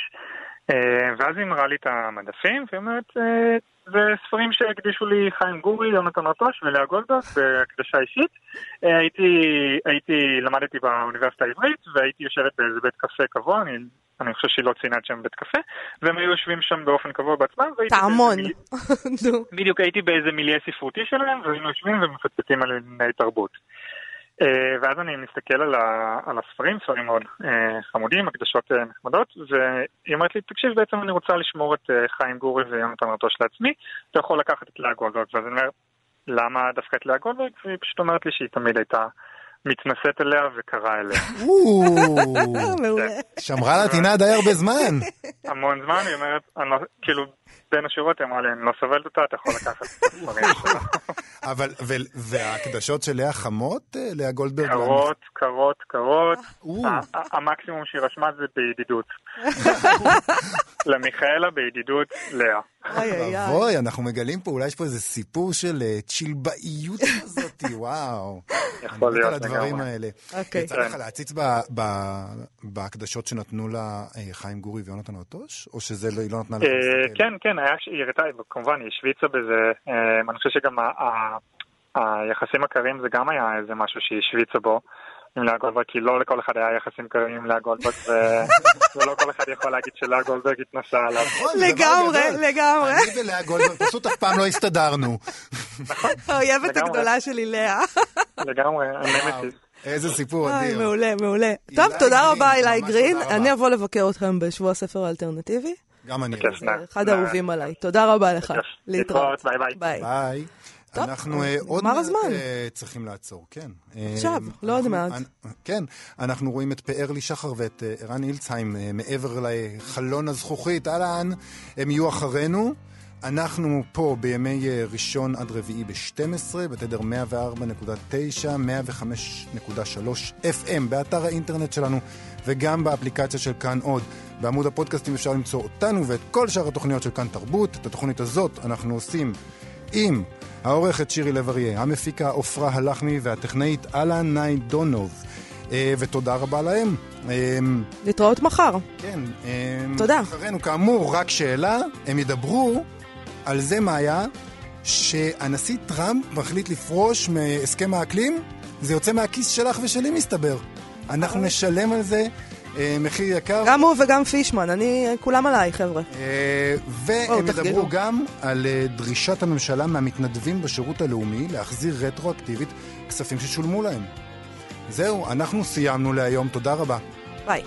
אה, ואז היא מראה לי את המדפים, והיא אומרת, אה, זה ספרים שהקדישו לי חיים גורי, יונתן רטוש ולאה גולדברג בהקדשה אישית. אה, הייתי, הייתי, למדתי באוניברסיטה העברית, והייתי יושבת באיזה בית קפה קבוע, אני, אני חושב שהיא לא ציינה את שם בית קפה, והם היו יושבים שם באופן קבוע בעצמם, טעמון. (laughs) בדיוק הייתי באיזה מיליה ספרותי שלהם, והיינו יושבים ומפטפטים על ענייני תרבות. אה, ואז אני מסתכל על, ה, על הספרים, ספרים מאוד אה, חמודים, הקדשות אה, נחמדות, והיא אומרת לי, תקשיב, בעצם אני רוצה לשמור את חיים גורי ויונתן רטוש לעצמי, אתה יכול לקחת את לאה גולדברג. ואז אני אומר, למה דווקא את לאה גולדברג? והיא פשוט אומרת לי שהיא תמיד הייתה מתנשאת אליה וקראה אליה. (laughs) (laughs) מעולה. שמרה לה טינה די הרבה זמן. המון זמן, היא אומרת, אני לא, כאילו, בין השורות היא אמרה לי, אני לא סובלת אותה, אתה יכול לקחת את הספרים (laughs) שלה. אבל, ו- וההקדשות של לאה חמות, אה, לאה גולדברג? קרות, קרות, קרות. או. ה- ה- המקסימום שהיא רשמה זה בידידות. (laughs) למיכאלה בידידות לאה. אבוי, אנחנו מגלים פה, אולי יש פה איזה סיפור של אה, צ'ילבאיות (laughs) כזאת, וואו. יכול אני מת על להיות הדברים לגמרי. האלה. אוקיי. יצא לך להציץ ב- ב- בהקדשות שנתנו לה אה, חיים גורי ויונתן רטוש? או שזה לא, היא לא נתנה לך אה, להסתכל? כן, כן, היה ש- היא הראתה, כמובן, היא השוויצה בזה. אה, אני חושב שגם ה- ה- היחסים הקרים זה גם היה איזה משהו שהיא השוויצה בו. עם לאה גולדברג, כי לא לכל אחד היה יחסים קרים עם לאה גולדברג, ו- (laughs) ולא כל אחד יכול להגיד שלאה גולדברג התנסה עליו. נכון, לגמרי. לגמרי. אני ולאה גולדברג פשוט אף פעם לא הסתדרנו. האויבת לגמרי. הגדולה שלי, לאה. לגמרי, הנמסיס. איזה סיפור אדיר. מעולה, מעולה. טוב, תודה רבה, אילי ממש גרין. אני אבוא לבקר אתכם בשבוע הספר האלטרנטיבי. גם אני. אחד האהובים עליי. תודה רבה לך. להתראות. ביי, ביי. טוב, אנחנו אה, עוד נגמר מעט הזמן. אה, צריכים לעצור, כן. אה, עכשיו, לא עוד מעט. כן, אנחנו רואים את פאר לי שחר ואת אה, ערן אילצהיים אה, מעבר לחלון הזכוכית, אהלן, הם יהיו אחרינו. אנחנו פה בימי אה, ראשון עד רביעי ב-12, בתדר 104.9, 105.3 FM, באתר האינטרנט שלנו וגם באפליקציה של כאן עוד. בעמוד הפודקאסטים אפשר למצוא אותנו ואת כל שאר התוכניות של כאן תרבות. את התוכנית הזאת אנחנו עושים עם העורכת שירי לב-אריה, המפיקה עפרה הלחמי והטכנאית אלן ניידונוב. אה, ותודה רבה להם. אה, להתראות מחר. כן. אה, תודה. אחרינו, כאמור, רק שאלה, הם ידברו על זה, מאיה, שהנשיא טראמפ מחליט לפרוש מהסכם האקלים, זה יוצא מהכיס שלך ושלי מסתבר. אנחנו נשלם על זה אה, מחיר יקר. גם הוא וגם פישמן, אני, כולם עליי, חבר'ה. אה, והם ידברו. גם על אה, דרישת הממשלה מהמתנדבים בשירות הלאומי להחזיר רטרואקטיבית כספים ששולמו להם. זהו, אנחנו סיימנו להיום, תודה רבה. ביי.